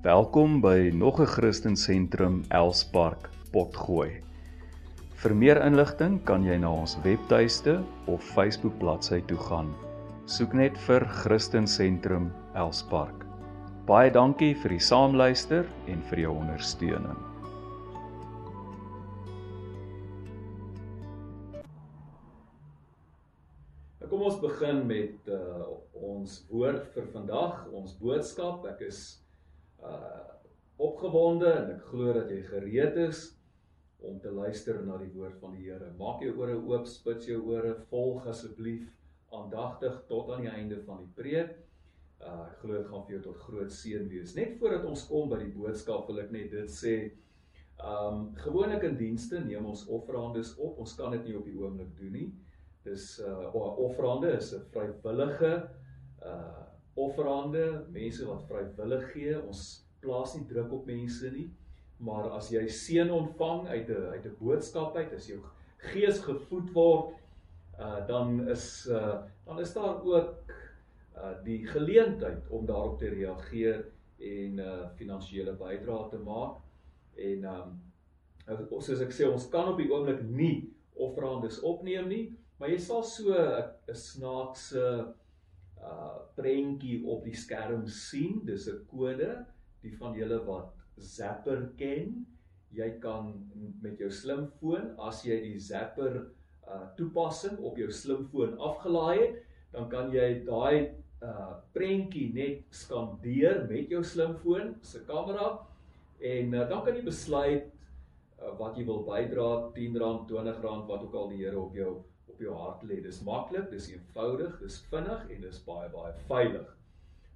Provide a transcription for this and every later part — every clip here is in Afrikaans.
Welkom by nog 'n Christen Sentrum Elspark Potgooi. Vir meer inligting kan jy na ons webtuiste of Facebook bladsy toe gaan. Soek net vir Christen Sentrum Elspark. Baie dankie vir die saamluister en vir jou ondersteuning. Kom ons begin met uh, ons woord vir vandag, ons boodskap. Ek is uh opgewonde en ek glo dat jy gereed is om te luister na die woord van die Here. Maak jou ore oop, spits jou ore, volg asseblief aandagtig tot aan die einde van die preek. Uh ek glo dit gaan vir jou tot groot seën wees. Net voordat ons kom by die boodskap wil ek net dit sê. Um gewoonlik in dienste neem ons offerandes op. Ons kan dit nie op die oomblik doen nie. Dis uh offerande is 'n vrywillige uh offerande, mense wat vrywillig gee. Ons plaas nie druk op mense nie. Maar as jy seën ontvang uit 'n uit 'n boodskap uit, as jou gees gevoed word, uh dan is uh dan is daar ook uh die geleentheid om daarop te reageer en uh finansiële bydrae te maak. En um ons soos ek sê, ons kan op die oomblik nie offerandes opneem nie, maar jy sal so 'n snaakse uh prentjie op die skerm sien. Dis 'n kode die van julle wat Zapper ken, jy kan met jou slimfoon as jy die Zapper uh toepassing op jou slimfoon afgelaai het, dan kan jy daai uh prentjie net skandeer met jou slimfoon se kamera en uh, dan kan jy besluit uh, wat jy wil bydra, R10, R20, wat ook al die Here op jou op jou hart lê. Dis maklik, dis eenvoudig, dis vinnig en dis baie baie veilig.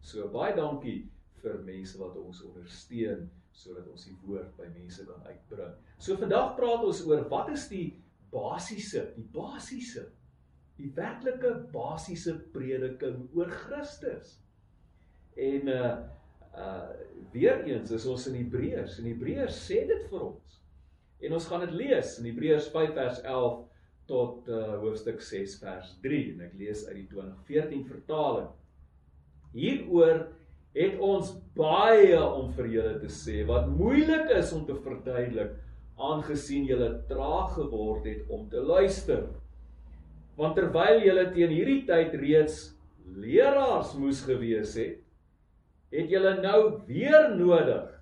So baie dankie vir mense wat ons ondersteun sodat ons die woord by mense kan uitbring. So vandag praat ons oor wat is die basiese, die basiese, die werklike basiese prediking oor Christus. En uh uh weer eens is ons in Hebreërs en Hebreërs sê dit vir ons. En ons gaan dit lees in Hebreërs 5 vers 11 tot uh hoofstuk 6 vers 3 en ek lees uit die 2014 vertaling. Hieroor het ons baie om vir julle te sê wat moeilik is om te verduidelik aangesien julle traag geword het om te luister. Want terwyl julle teen hierdie tyd reeds leraars moes gewees het, het julle nou weer nodig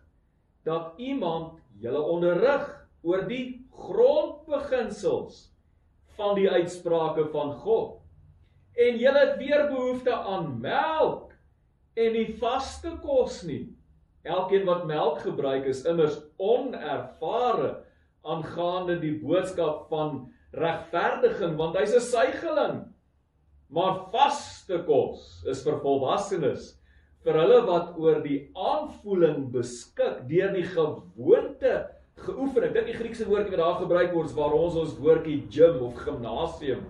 dat iemand julle onderrig oor die grondbeginsels van die uitsprake van God. En julle het weer behoefte aan melk en nie vaste kos nie. Elkeen wat melk gebruik is immers onervare aangaande die boodskap van regverdiging want hy's 'n suigeling. Maar vaste kos is vir volwassenes, vir hulle wat oor die aanvoeling beskik deur die gewoonte geoefen. Ek dink die Griekse woordjie wat daar gebruik word waar ons ons woordjie gym of gimnasium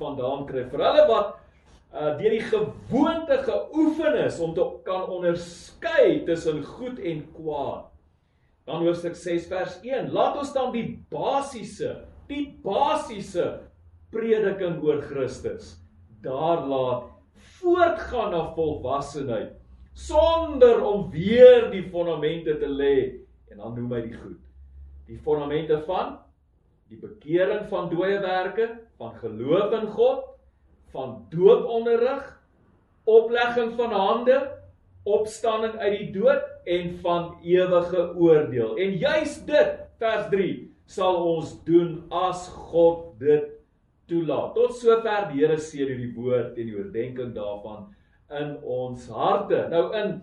vandaan kry. Vir hulle wat uh deur die gewoonte geoefen is om te kan onderskei tussen goed en kwaad. Dan hoofstuk 6 vers 1. Laat ons dan die basiese, die basiese prediking oor Christus daar laat voortgaan na volwassenheid sonder om weer die fondamente te lê en dan noem hy die goed. Die fondamente van die bekering van dooie werke, van geloof in God, van dooponderrig, oplegging van hande, opstanding uit die dood en van ewige oordeel. En juis dit, vers 3, sal ons doen as God dit toelaat. Tot sover die Here sê deur die woord en die oordeenking daarvan in ons harte. Nou in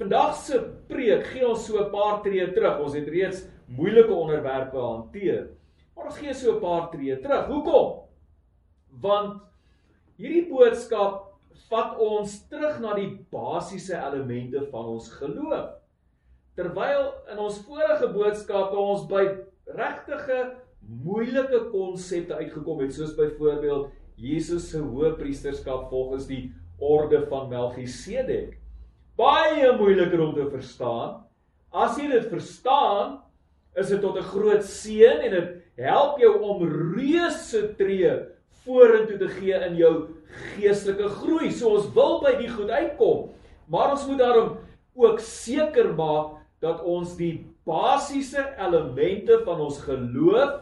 vandag se preek gee ons so 'n paar tree terug. Ons het reeds moeilike onderwerpe hanteer. Maar ons gee so 'n paar tree terug. Hoekom? Want Hierdie boodskap vat ons terug na die basiese elemente van ons geloof. Terwyl in ons vorige boodskappe ons by regtige moeilike konsepte uitgekom het soos byvoorbeeld Jesus se hoëpriesterskap volgens die orde van Melchisedek. Baie moeiliker om te verstaan. As jy dit verstaan, is dit tot 'n groot seën en dit help jou om reuse tree vorentoe te gee in jou geestelike groei. So ons wil by die goed uitkom, maar ons moet daarom ook seker maak dat ons die basiese elemente van ons geloof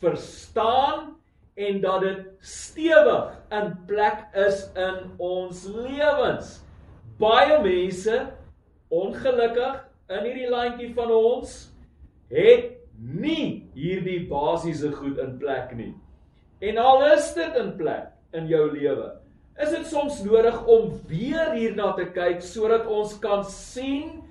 verstaan en dat dit stewig in plek is in ons lewens. Baie mense ongelukkig in hierdie landjie van ons het nie hierdie basiese goed in plek nie. En al is dit in plek in jou lewe, is dit soms nodig om weer hierna te kyk sodat ons kan sien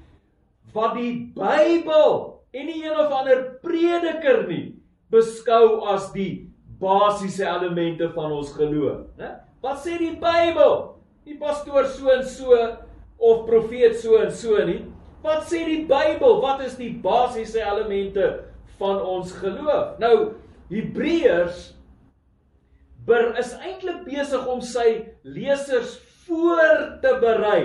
wat die Bybel en nie een of ander prediker nie beskou as die basiese elemente van ons geloof, né? Wat sê die Bybel? Die pastoor so en so of profeet so en so nie. Wat sê die Bybel? Wat is die basiese elemente van ons geloof? Nou Hebreërs ber is eintlik besig om sy lesers voor te berei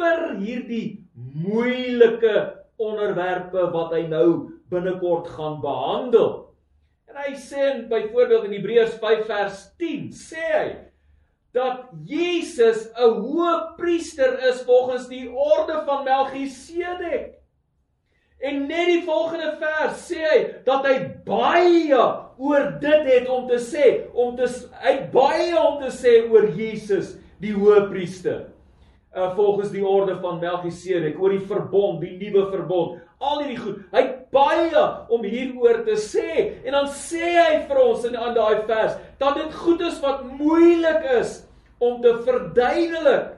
vir hierdie moeilike onderwerpe wat hy nou binnekort gaan behandel. En hy sê byvoorbeeld in Hebreërs 5 vers 10 sê hy dat Jesus 'n hoë priester is volgens die orde van Melchisedek. En net die volgende vers sê hy dat hy baie oor dit het om te sê, om te hy baie om te sê oor Jesus, die hoëpriester. Uh volgens die orde van Melchisedek, oor die verbond, die nuwe verbond, al hierdie goed. Hy baie om hieroor te sê en dan sê hy vir ons in aan daai vers dat dit goed is wat moeilik is om te verduidelik.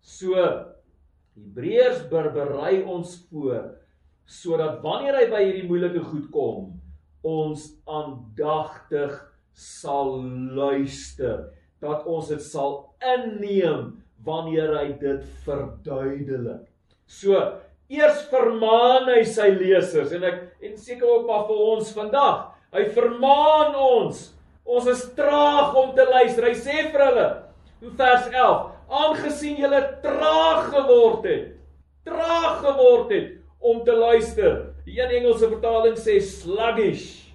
So Hebreërs berei ons voor sodat wanneer hy by hierdie moeilike goed kom, ons aandagtig sal luister, dat ons dit sal inneem wanneer hy dit verduidelik. So, eers vermaan hy sy lesers en ek en seker ook maar vir ons vandag. Hy vermaan ons. Ons is traag om te luister. Hy sê vir hulle in vers 11: "Aangesien julle traag geword het, traag geword het om te luister. Die een Engelse vertaling sê sluggish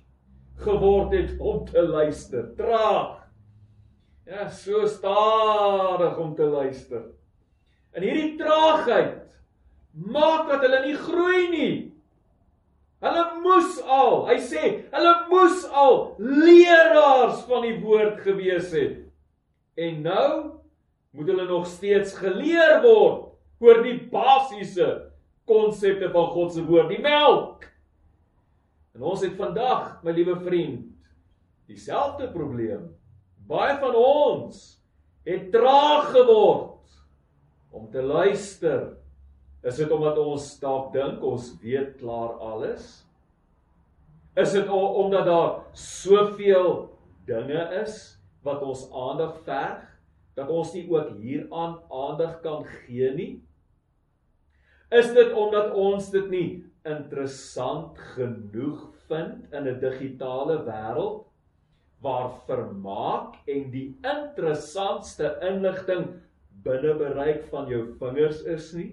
geword het om te luister. Traag. Ja, so stadig om te luister. En hierdie traagheid maak dat hulle nie groei nie. Hulle moes al, hy sê, hulle moes al leraars van die woord gewees het. En nou moet hulle nog steeds geleer word oor die basiese konsepte van God se woord, die melk. En ons het vandag, my liewe vriend, dieselfde probleem. Baie van ons het traag geword om te luister. Is dit omdat ons dalk dink ons weet klaar alles? Is dit omdat daar soveel dinge is wat ons aandag verg dat ons nie ook hieraan aandag kan gee nie? Is dit omdat ons dit nie interessant genoeg vind in 'n digitale wêreld waar vermaak en die interessantste inligting binne bereik van jou vingers is nie?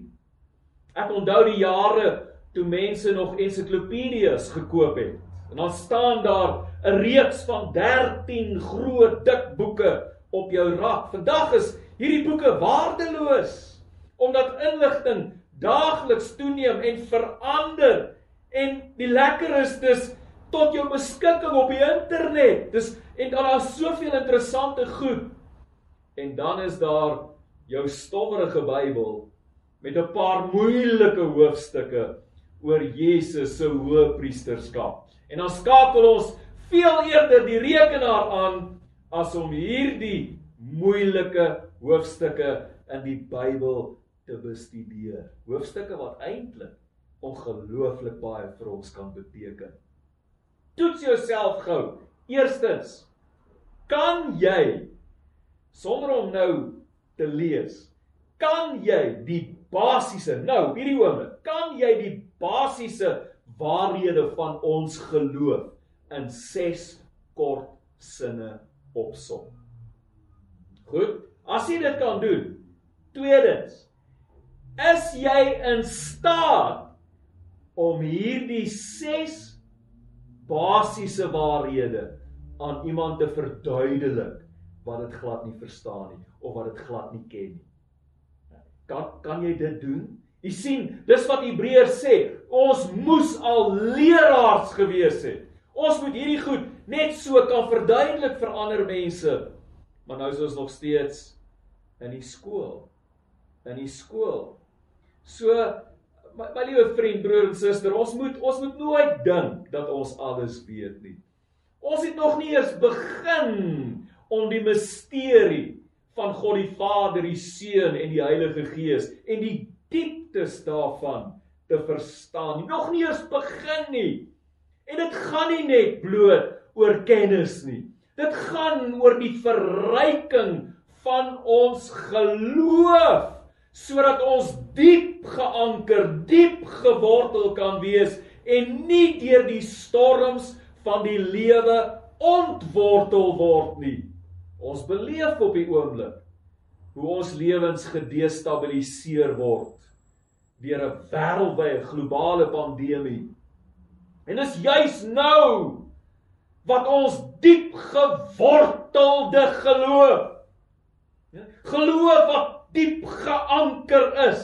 Ek onthou die jare toe mense nog ensiklopedies gekoop het. En dan staan daar 'n reeks van 13 groot dik boeke op jou rak. Vandag is hierdie boeke waardeloos omdat inligting daagliks toeneem en verander en die lekker is dis tot jou beskikking op die internet. Dis en dan daar's soveel interessante goed. En dan is daar jou stowwerige Bybel met 'n paar moeilike hoofstukke oor Jesus se hoëpriesterskap. En dan skakel ons veel eerder die rekenaar aan as om hierdie moeilike hoofstukke in die Bybel te bestudeer. Hoofstukke wat eintlik ongelooflik baie vir ons kan beteken. Toets jouself gou. Eerstens, kan jy sonder om nou te lees, kan jy die basiese nou hierdie oomblik, kan jy die basiese waarhede van ons geloof in 6 kort sinne opsom. Goed, as jy dit kan doen. Tweedens, Is jy in staat om hierdie 6 basiese waarhede aan iemand te verduidelik wat dit glad nie verstaan nie of wat dit glad nie ken nie? Kan kan jy dit doen? U sien, dis wat Hebreërs sê. Ons moes al leraars gewees het. Ons moet hierdie goed net so kan verduidelik vir ander mense. Maar nou is ons nog steeds in die skool. In die skool. So my, my liewe vriend, broer en suster, ons moet ons moet nooit dink dat ons alles weet nie. Ons het nog nie eens begin om die misterie van God die Vader, die Seun en die Heilige Gees en die dieptes daarvan te verstaan. Nog nie eens begin nie. En dit gaan nie net bloot oor kennis nie. Dit gaan oor die verryking van ons geloof sodat ons diep geanker, diep gewortel kan wees en nie deur die storms van die lewe ontwortel word nie. Ons beleef op die oomblik hoe ons lewens gedestabiliseer word deur 'n wêreldwye globale pandemie. En dis juis nou wat ons diep gewortelde geloof ja, geloof wat diep geanker is.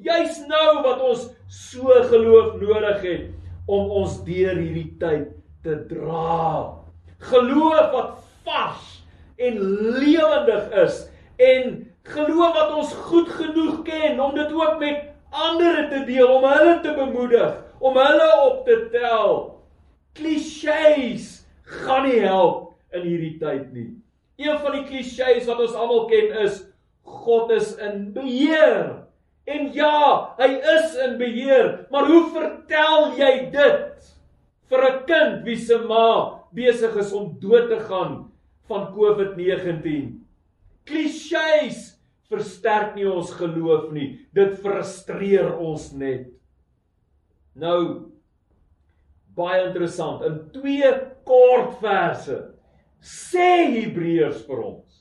Juis nou wat ons so geloof nodig het om ons deur hierdie tyd te dra. Geloof wat vars en lewendig is en geloof wat ons goed genoeg ken om dit ook met ander te deel, om hulle te bemoedig, om hulle op te tel. Klisjées gaan nie help in hierdie tyd nie. Een van die klisjées wat ons almal ken is God is in beheer. En ja, hy is in beheer, maar hoe vertel jy dit vir 'n kind wie se ma besig is om dood te gaan van COVID-19? Klisjées versterk nie ons geloof nie. Dit frustreer ons net. Nou baie interessant. In twee kort verse sê Hebreërs vir ons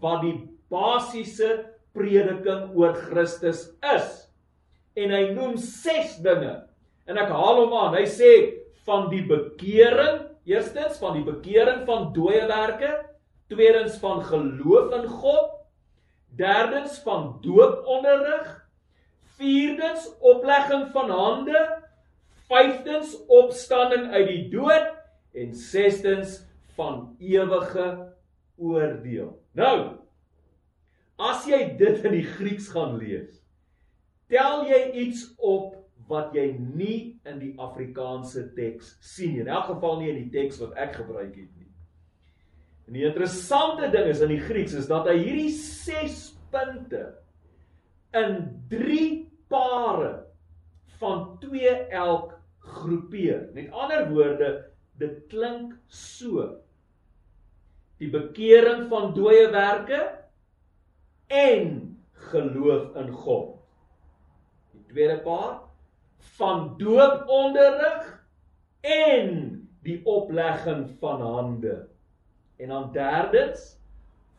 wat die basiese prediking oor Christus is. En hy noem 6 dinge. En ek haal hom aan. Hy sê van die bekering, eerstens van die bekering van dooie werke, tweedens van geloof in God, derdens van dooponderrig, vierdens oplegging van hande, vyftens opstanding uit die dood en sestens van ewige oordeel. Nou, as jy dit in die Grieks gaan lees, tel jy iets op wat jy nie in die Afrikaanse teks sien nie. In elk geval nie in die teks wat ek gebruik het nie. En die interessante ding is in die Grieks is dat hy hierdie 6 punte in 3 pare van 2 elk groepeer. Met ander woorde, dit klink so. Die bekering van dooie werke en geloof in God. Die tweede paar van dooponderrig en die oplegging van hande. En dan derdens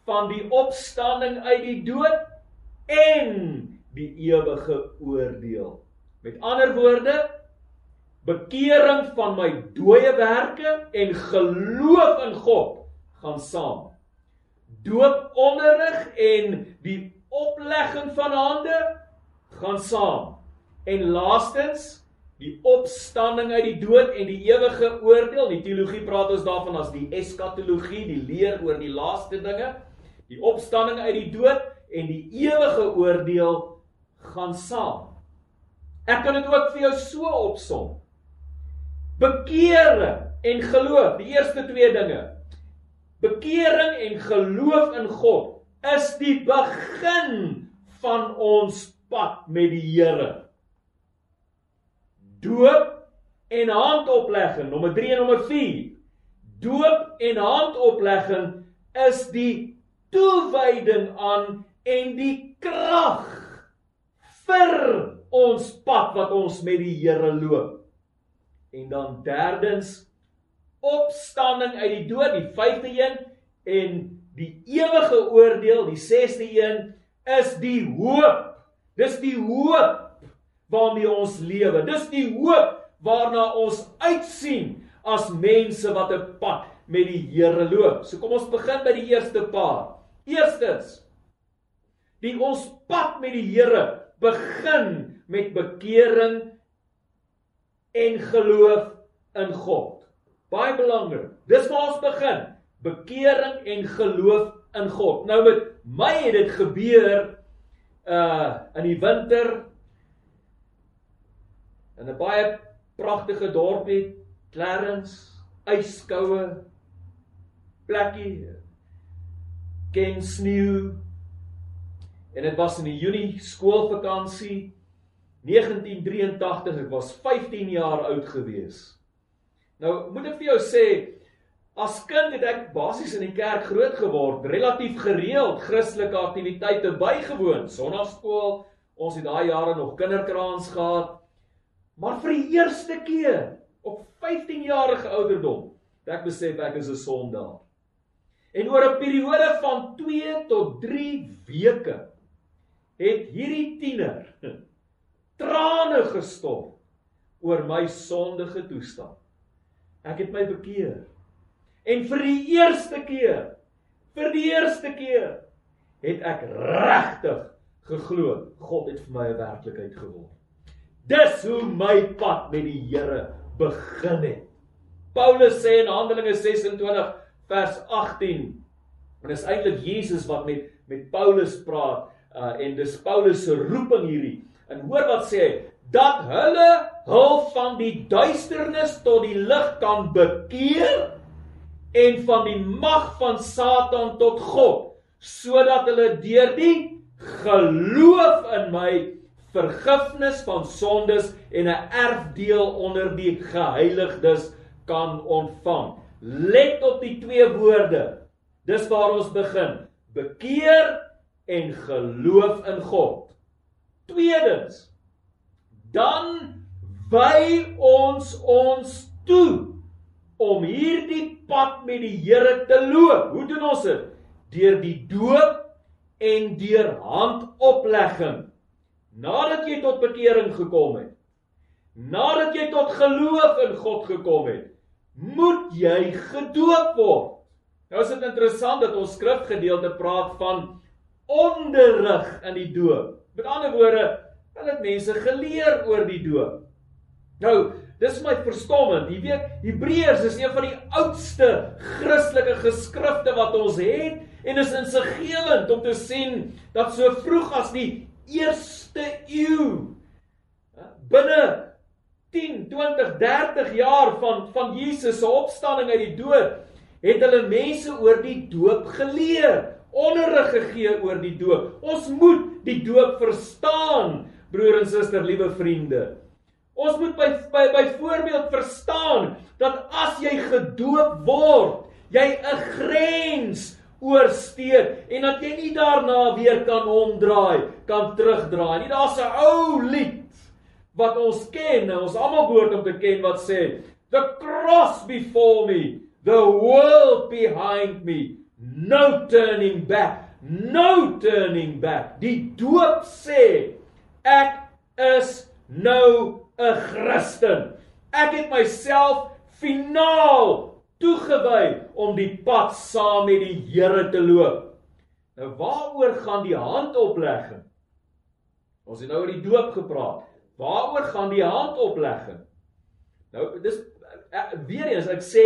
van die opstanding uit die dood en die ewige oordeel. Met ander woorde, bekering van my dooie werke en geloof in God gaan saam. Dooponderrig en die oplegging van hande gaan saam. En laastens die opstanding uit die dood en die ewige oordeel. Die teologie praat ons daarvan as die eskatologie, die leer oor die laaste dinge. Die opstanding uit die dood en die ewige oordeel gaan saam. Ek kan dit ook vir jou so opsom. Bekering en geloof, die eerste twee dinge. Bekering en geloof in God is die begin van ons pad met die Here. Doop en handoplegging nommer 3 en nommer 4 doop en handoplegging is die toewyding aan en die krag vir ons pad wat ons met die Here loop. En dan derdens opstanding uit die dood die vyfde een en die ewige oordeel die sesde een is die hoop dis die hoop waarmee ons lewe. Dis die hoop waarna ons uitsien as mense wat 'n pad met die Here loop. So kom ons begin by die eerste paar. Eerstens Die ons pad met die Here begin met bekering en geloof in God. Baie belangrik. Dis waar ons begin. Bekering en geloof in God. Nou met my het dit gebeur uh in die winter in 'n baie pragtige dorpie, Clarence, yskoue plekkie ken sneeu en dit was in die Junie skoolvakansie 1983 ek was 15 jaar oud gewees nou moet ek vir jou sê as kind het ek basies in die kerk groot geword relatief gereeld Christelike aktiwiteite bygewoon. Sonnaarskool ons het daai jare nog kinderkraans gehad. Maar vir die eerste keer op 15 jarige ouderdom ek besef ek is 'n sondaar. En oor 'n periode van 2 tot 3 weke het hierdie tiener trane gestort oor my sondige toestand. Ek het my bekeer. En vir die eerste keer, vir die eerste keer het ek regtig geglo God het vir my 'n werklikheid geword. Dis hoe my pad met die Here begin het. Paulus sê in Handelinge 26 vers 18. En dis eintlik Jesus wat met met Paulus praat uh, en dis Paulus se roeping hierdie. En hoor wat sê hy? Dat hulle hul van die duisternis tot die lig kan bekeer en van die mag van Satan tot God, sodat hulle deur die geloof in my vergifnis van sondes en 'n erfdeel onder die geheiligdes kan ontvang. Let op die twee woorde. Dis waar ons begin. Bekeer en geloof in God. Tweedens dan wy ons ons toe om hierdie pad met die Here te loop. Hoe doen ons dit? Deur die doop en deur handoplegging. Nadat jy tot bekering gekom het, nadat jy tot geloof in God gekom het, moet jy gedoop word. Nou is dit interessant dat ons skrifgedeelte praat van onderrig in die doop. Met ander woorde, hulle het mense geleer oor die doop. Nou, dis my verstommend. Jy weet, Hebreërs is een van die oudste Christelike geskrifte wat ons het en is insigelend om te sien dat so vroeg as die eerste eeu binne 10, 20, 30 jaar van van Jesus se opstanding uit die dood, het hulle mense oor die doop geleer, onderrig gegee oor die doop. Ons moet die doop verstaan, broer en suster, liewe vriende. Ons moet by by byvoorbeeld verstaan dat as jy gedoop word, jy 'n grens oorsteek en dat jy nie daarna weer kan omdraai, kan terugdraai nie. Daar's 'n ou lied wat ons ken, ons almal behoort om te ken wat sê, the cross before me, the world behind me, no turning back, no turning back. Die doop sê ek is nou 'n Christen. Ek het myself finaal toegewy om die pad saam met die Here te loop. Nou waaroor gaan die handoplegging? Ons het nou oor die doop gepraat. Waaroor gaan die handoplegging? Nou dis eh, weer eens ek sê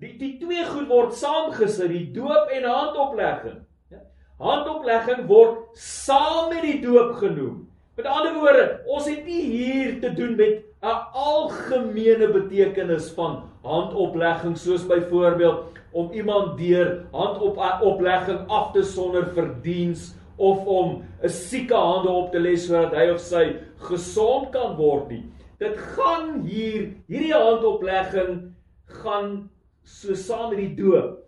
die die twee goed word saamgesit, die doop en handoplegging. Ja? Handoplegging word saam met die doop genoem. Met ander woorde, ons het nie hier te doen met 'n algemene betekenis van handoplegging soos byvoorbeeld om iemand deur handoplegging af te sonder vir diens of om 'n sieke hande op te lê sodat hy of sy gesond kan word nie. Dit gaan hier hierdie handoplegging gaan so saam met die doop.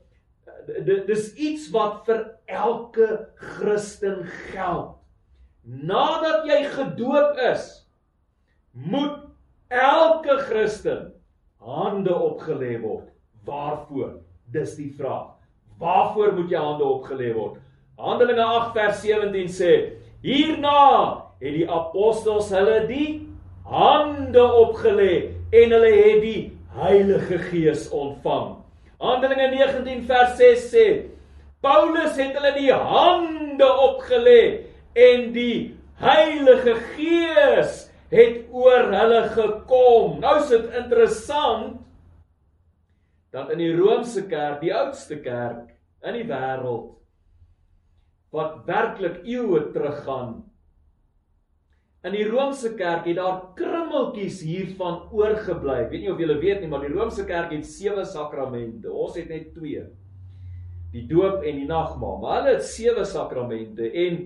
Dit dis iets wat vir elke Christen geld. Nadat jy gedoop is, moet elke Christen hande opgelê word. Waarvoor? Dis die vraag. Waarvoor moet jy hande opgelê word? Handelinge 8 vers 17 sê: Hierna het die apostels hulle die hande opgelê en hulle het die Heilige Gees ontvang. Handelinge 19 vers 6 sê: Paulus het hulle die hande opgelê en die Heilige Gees het oor hulle gekom. Nou is dit interessant dat in die Romeinse kerk, die oudste kerk in die wêreld wat werklik eeue teruggaan In die Romeinse kerk het daar krummeltjies hiervan oorgebly. Ek weet nie of julle weet nie, maar die Romeinse kerk het sewe sakramente. Ons het net twee. Die doop en die nagmaal. Maar hulle het sewe sakramente en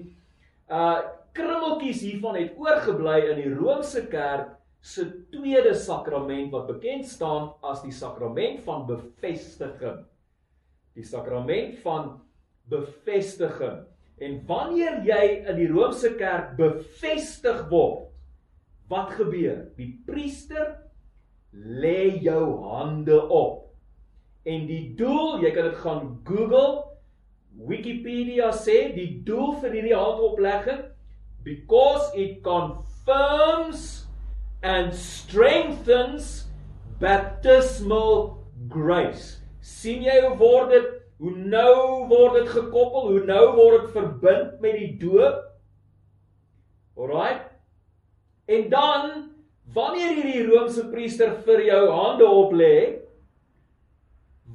uh krummeltjies hiervan het oorgebly in die Romeinse kerk se tweede sakrament wat bekend staan as die sakrament van bevestiging. Die sakrament van bevestiging. En wanneer jy in die Romeinse kerk bevestig word, wat gebeur? Die priester lê jou hande op. En die doel, jy kan dit gaan Google, Wikipedia sê die doel vir hierdie handoplegging because it confirms and strengthens baptismal grace. sien jy hoe word dit Hoe nou word dit gekoppel? Hoe nou word dit verbind met die doop? Alraai. En dan wanneer hierdie Romeinse priester vir jou hande oplê,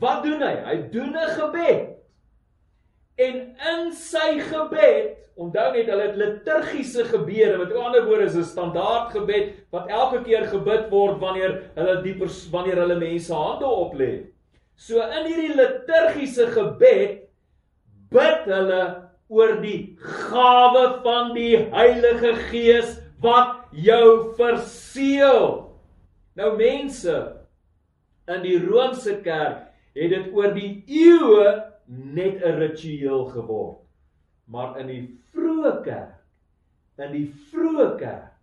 wat doen hy? Hy doen 'n gebed. En in sy gebed, onthou net hulle liturgiese gebede, met ander woorde is 'n standaard gebed wat elke keer gebid word wanneer hulle die wanneer hulle mense hande oplê. So in hierdie liturgiese gebed bid hulle oor die gawe van die Heilige Gees wat jou verseël. Nou mense in die Romeinse kerk het dit oor die eeue net 'n ritueel geword. Maar in die vroeë kerk, in die vroeë kerk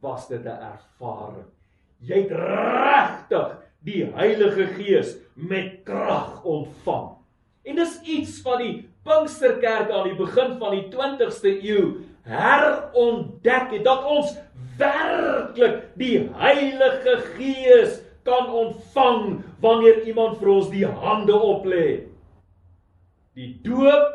was dit 'n ervaring. Jy het regtig die Heilige Gees met krag ontvang. En dis iets van die Pinksterkerk aan die begin van die 20ste eeu herontdek het dat ons werklik die Heilige Gees kan ontvang wanneer iemand vir ons die hande oplê. Die doop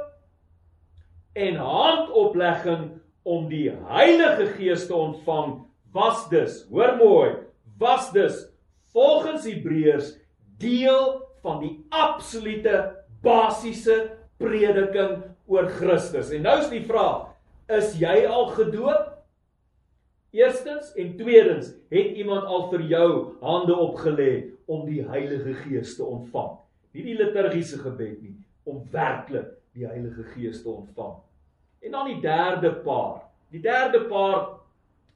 en handoplegging om die Heilige Gees te ontvang was dus, hoor mooi, was dus volgens Hebreërs deel van die absolute basiese prediking oor Christus. En nou is die vraag: is jy al gedoop? Eerstens en tweedens, het iemand al vir jou hande opgelê om die Heilige Gees te ontvang? Nie die liturgiese gebed nie, om werklik die Heilige Gees te ontvang. En dan die derde paar. Die derde paar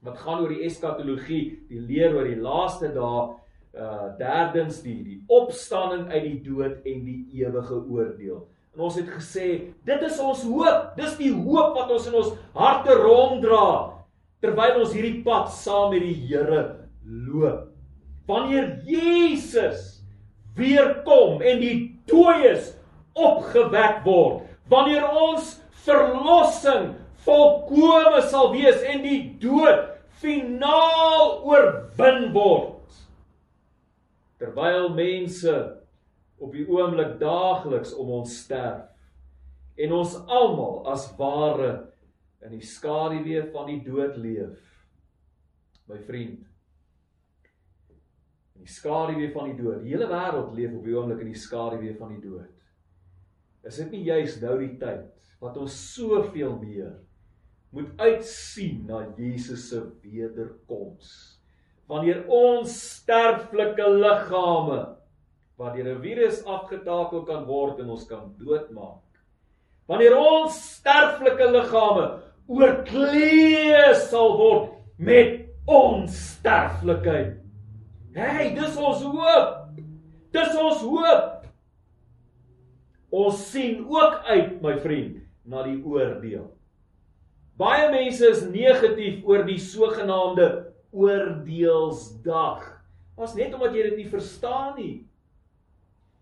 wat gaan oor die eskatologie, die leer oor die laaste dae uh derdens die die opstanding uit die dood en die ewige oordeel. En ons het gesê, dit is ons hoop. Dis die hoop wat ons in ons harte ronddra terwyl ons hierdie pad saam met die Here loop. Wanneer Jesus weer kom en die dooies opgewek word, wanneer ons verlossing volkome sal wees en die dood finaal oorwin word. Terwyl mense op die oomblik daagliks om ons sterf en ons almal as ware in die skaduwee van die dood leef my vriend in die skaduwee van die dood die hele wêreld leef op die oomblik in die skaduwee van die dood is dit nie juis nou die tyd wat ons soveel meer moet uitsien na Jesus se wederkoms wanneer ons sterflike liggame wat deur 'n virus afgetakel kan word en ons kan doodmaak. Wanneer ons sterflike liggame oorklee sal word met onsterflikheid. Hey, dis ons hoop. Dis ons hoop. Ons sien ook uit, my vriend, na die oordeel. Baie mense is negatief oor die sogenaamde oordeelsdag. Was net omdat jy dit nie verstaan nie.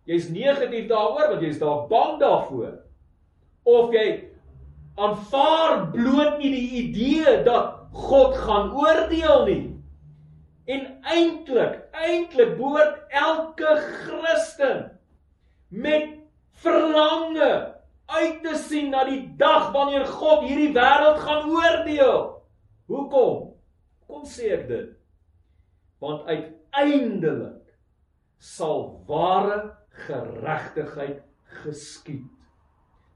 Jy's negatief daaroor want jy's daar bang daarvoor. Of jy aanvaar bloot nie die idee dat God gaan oordeel nie. En eintlik, eintlik behoort elke Christen met verlange uit te sien na die dag wanneer God hierdie wêreld gaan oordeel. Hoekom? Kom sê ek dit. Want uiteindelik sal ware geregtigheid geskied.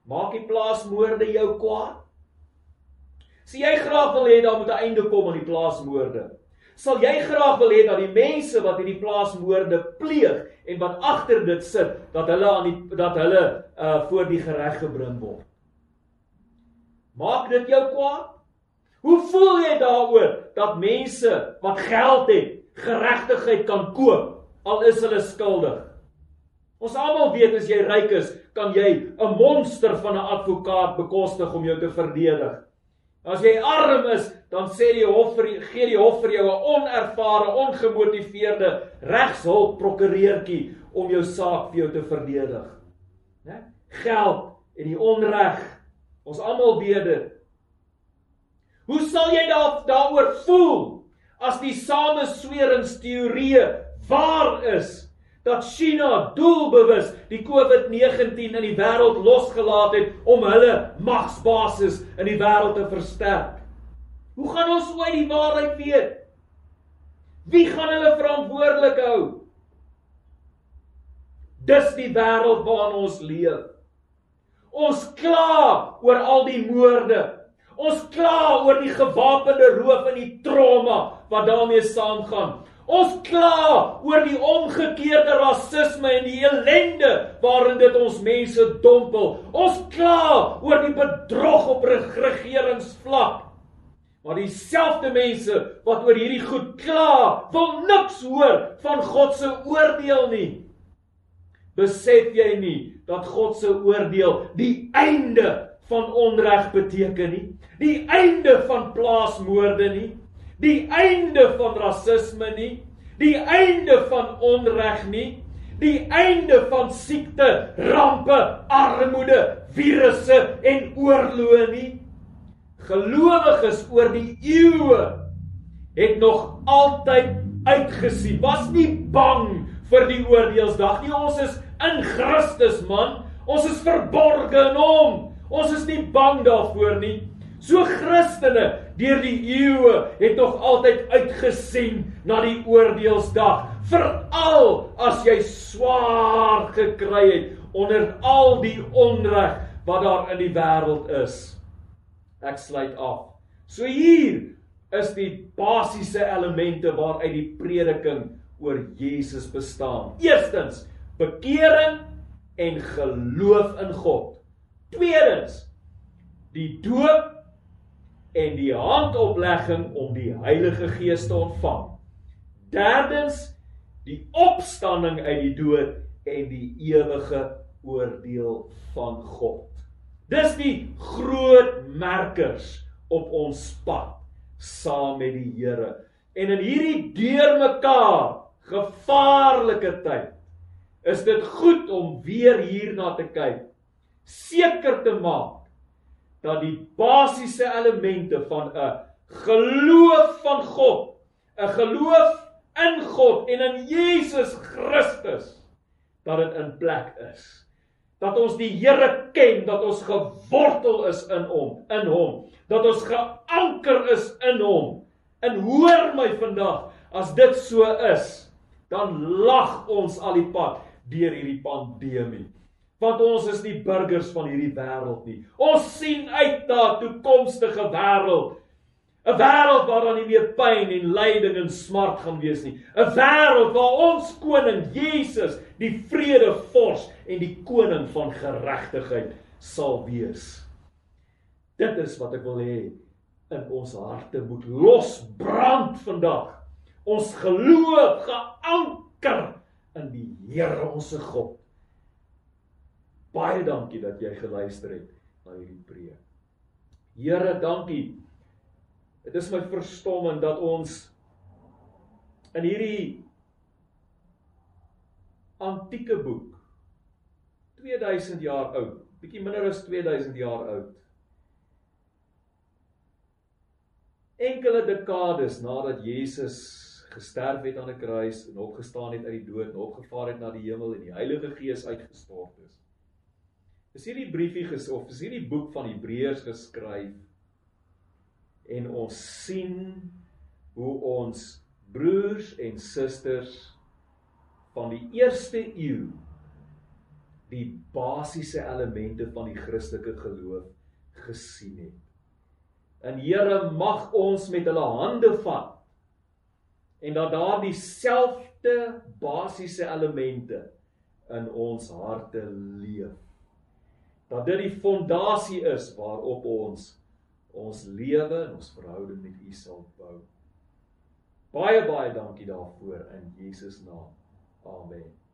Maak die plaasmoorde jou kwaad? Sien jy graag wil hê daar moet 'n einde kom aan die plaasmoorde? Sal jy graag wil hê dat die mense wat hierdie plaasmoorde pleeg en wat agter dit sit, dat hulle aan die dat hulle uh voor die gereg gebring word? Maak dit jou kwaad? Hoe voel jy daaroor dat mense wat geld het, geregtigheid kan koop al is hulle skuldig? Ons almal weet as jy ryk is, kan jy 'n monster van 'n advokaat bekostig om jou te verdedig. As jy arm is, dan sê die hof vir gee die hof vir jou 'n onervare, ongemotiveerde regshulp prokureurtjie om jou saak vir jou te verdedig. Né? Geld en die onreg. Ons almal weet dit. Hoe sal jy daar daaroor voel as die samesweringsteorieë waar is? Dat China doelbewus die COVID-19 in die wêreld losgelaat het om hulle magsbasis in die wêreld te versterk. Hoe gaan ons ooit die waarheid weet? Wie gaan hulle verantwoordelik hou? Dis die wêreld waarin ons leef. Ons kla oor al die moorde. Ons kla oor die gewapende roof en die trauma wat daarmee saamgaan. Ons kla oor die omgekeerde rasisme en die ellende waarin dit ons mense dompel. Ons kla oor die bedrog op regeringsvlak. Maar dieselfde mense wat oor hierdie goed kla, wil niks hoor van God se oordeel nie. Besef jy nie dat God se oordeel die einde van onreg beteken nie? Die einde van plaasmoorde nie? Die einde van rasisme nie, die einde van onreg nie, die einde van siekte, rampe, armoede, virusse en oorloë nie. Gelowiges oor die eeue het nog altyd uitgesien. Was nie bang vir die oordeelsdag nie. Ons is in Christus, man. Ons is verborge in Hom. Ons is nie bang daarvoor nie. So Christene deur die eeue het nog altyd uitgesien na die oordeelsdag, veral as jy swaar gekry het onder al die onreg wat daar in die wêreld is. Ek sluit af. So hier is die basiese elemente waaruit die prediking oor Jesus bestaan. Eerstens, bekering en geloof in God. Tweedens, die doop en die handoplegging om die Heilige Gees te ontvang. Derdens die opstanding uit die dood en die ewige oordeel van God. Dis die groot merkers op ons pad saam met die Here. En in hierdie deurmekaar gevaarlike tyd is dit goed om weer hierna te kyk. Seker te maak dat die basiese elemente van 'n geloof van God, 'n geloof in God en in Jesus Christus dat dit in plek is. Dat ons die Here ken, dat ons gewortel is in hom, in hom, dat ons geanker is in hom. En hoor my vandag, as dit so is, dan lag ons al die pad deur hierdie pandemie want ons is nie burgers van hierdie wêreld nie. Ons sien uit na 'n toekomstige wêreld. 'n Wêreld waar daar nie meer pyn en lyding en smart gaan wees nie. 'n Wêreld waar ons koning Jesus, die vredevors en die koning van geregtigheid sal wees. Dit is wat ek wil hê in ons harte moet losbrand vandag. Ons geloof geanker in die Here ons God Baie dankie dat jy geluister het na hierdie preek. Here, dankie. Dit is my verstomming dat ons in hierdie antieke boek 2000 jaar oud, bietjie minder as 2000 jaar oud. Enkele dekades nadat Jesus gesterf het aan 'n kruis en opgestaan het uit die dood en opgevaar het na die hemel en die Heilige Gees uitgestort is is hierdie briefie ges of is hierdie boek van Hebreërs geskryf en ons sien hoe ons broers en susters van die eerste eeu die basiese elemente van die Christelike geloof gesien het. En Here mag ons met hulle hande vat en dat daar dieselfde basiese elemente in ons harte leef. Dat dit die fondasie is waarop ons ons lewe en ons verhouding met U sal bou. Baie baie dankie daarvoor in Jesus naam. Amen.